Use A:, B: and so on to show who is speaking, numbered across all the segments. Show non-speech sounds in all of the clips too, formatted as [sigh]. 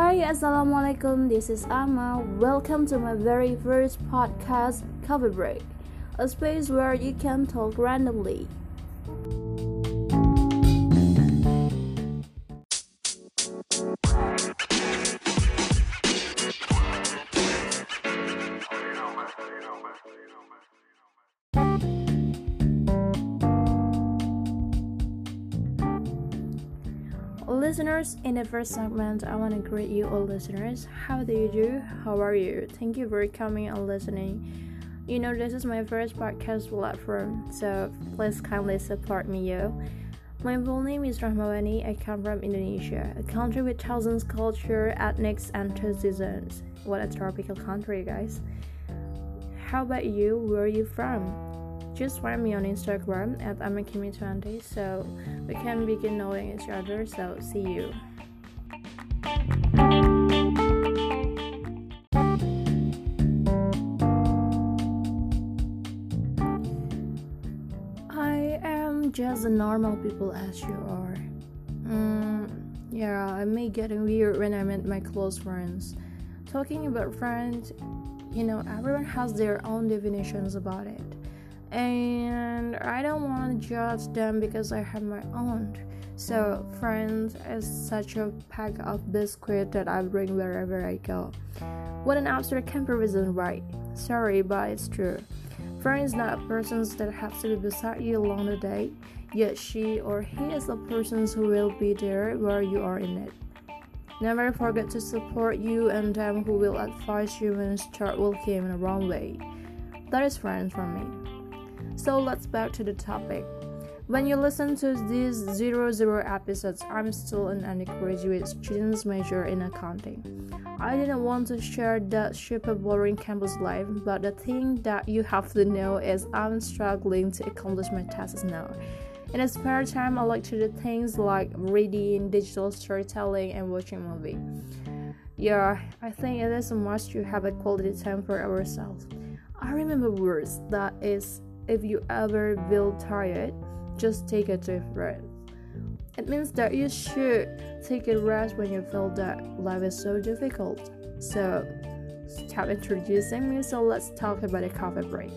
A: Hi, Assalamualaikum. This is Ama. Welcome to my very first podcast, Coffee Break, a space where you can talk randomly. Listeners, in the first segment, I want to greet you all listeners. How do you do? How are you? Thank you for coming and listening. You know, this is my first podcast platform, so please kindly support me, yo. My full name is Rahmawani. I come from Indonesia, a country with thousands culture, ethnics, and seasons. What a tropical country, guys. How about you? Where are you from? Just find me on Instagram at amakimi20 so we can begin knowing each other. So, see you. I am just a normal people as you are. Mm, yeah, I may get weird when I meet my close friends. Talking about friends, you know, everyone has their own definitions about it and I don't want to judge them because I have my own. So, friends is such a pack of biscuit that I bring wherever I go. What an absurd comparison, right? Sorry, but it's true. Friend is not a person that has to be beside you along the day, yet she or he is a person who will be there where you are in it. Never forget to support you and them who will advise you when start walking in the wrong way. That is friends for me. So let's back to the topic. When you listen to these zero zero episodes, I'm still an undergraduate student's major in accounting. I didn't want to share that super boring campus life, but the thing that you have to know is I'm struggling to accomplish my tasks now. In spare time, I like to do things like reading, digital storytelling, and watching movie. Yeah, I think it is a must to have a quality time for ourselves. I remember words that is if you ever feel tired, just take a deep breath. It means that you should take a rest when you feel that life is so difficult. So, stop introducing me, so let's talk about a coffee break.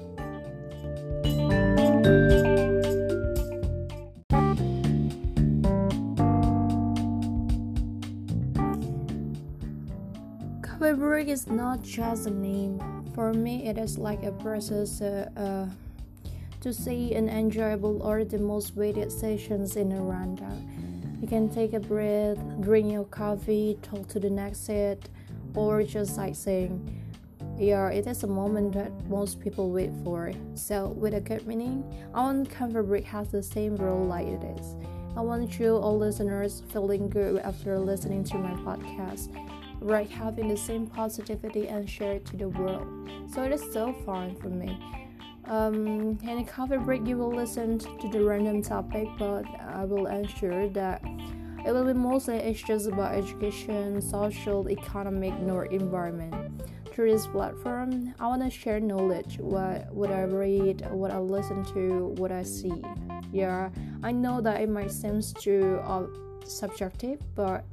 A: Coffee break is not just a name. For me, it is like a process. Uh, uh, to see an enjoyable or the most weighted sessions in a rundown. You can take a breath, drink your coffee, talk to the next set, or just sightseeing. Yeah, it is a moment that most people wait for. So, with a good meaning, I want Coffee Break has the same role like it is. I want you, all listeners, feeling good after listening to my podcast, right? Having the same positivity and share it to the world. So, it is so fun for me. Um, in a coffee break, you will listen to the random topic, but I will ensure that it will be mostly issues about education, social, economic, nor environment. Through this platform, I want to share knowledge, what what I read, what I listen to, what I see. Yeah, I know that it might seem too uh, subjective, but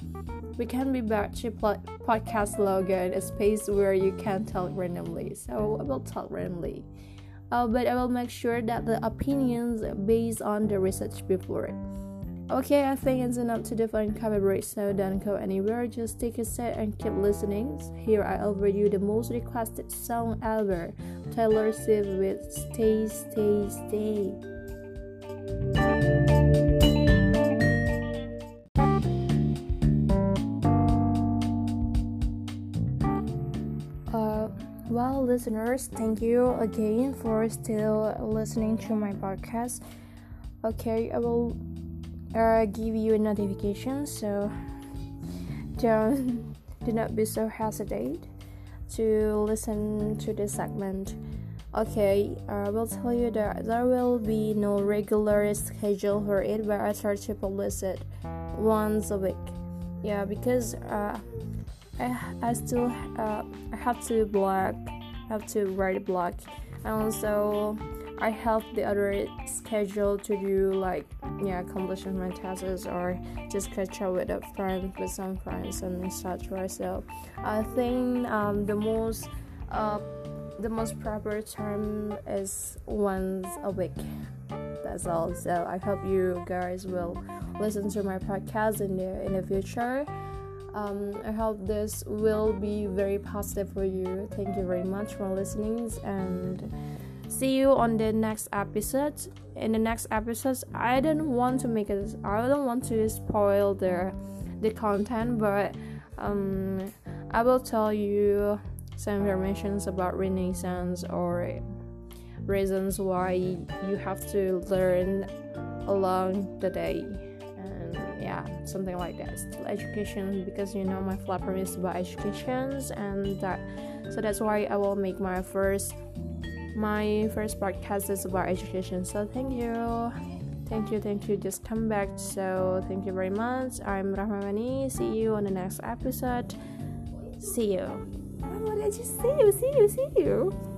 A: we can be back to pl- podcast slogan, a space where you can talk randomly. So I will talk randomly uh, but I will make sure that the opinions based on the research before. It. Okay, I think it's enough to define coverage, so don't go anywhere. Just take a seat and keep listening. Here I offer you the most requested song ever, Taylor Swift with "Stay, Stay, Stay." Well, listeners, thank you again for still listening to my podcast. Okay, I will uh, give you a notification, so don't [laughs] do not be so hesitate to listen to this segment. Okay, I will tell you that there will be no regular schedule for it, but I try to publish it once a week. Yeah, because uh, I, I still uh, I have to blog have to write a blog and also I have the other schedule to do like yeah accomplishing my tasks or just catch up with a friend with some friends and etc. So I think um, the most uh, the most proper time is once a week. That's all. So I hope you guys will listen to my podcast in the in the future. Um, I hope this will be very positive for you. Thank you very much for listening and see you on the next episode in the next episodes i don't want to make it i don't want to spoil the the content but um i will tell you some informations about renaissance or reasons why you have to learn along the day yeah something like that still education because you know my platform is about educations and that so that's why i will make my first my first podcast is about education. So thank you. Thank you, thank you. Just come back. So thank you very much. I'm Rahmawani. See you on the next episode. See you. What did you see you? See you, see you.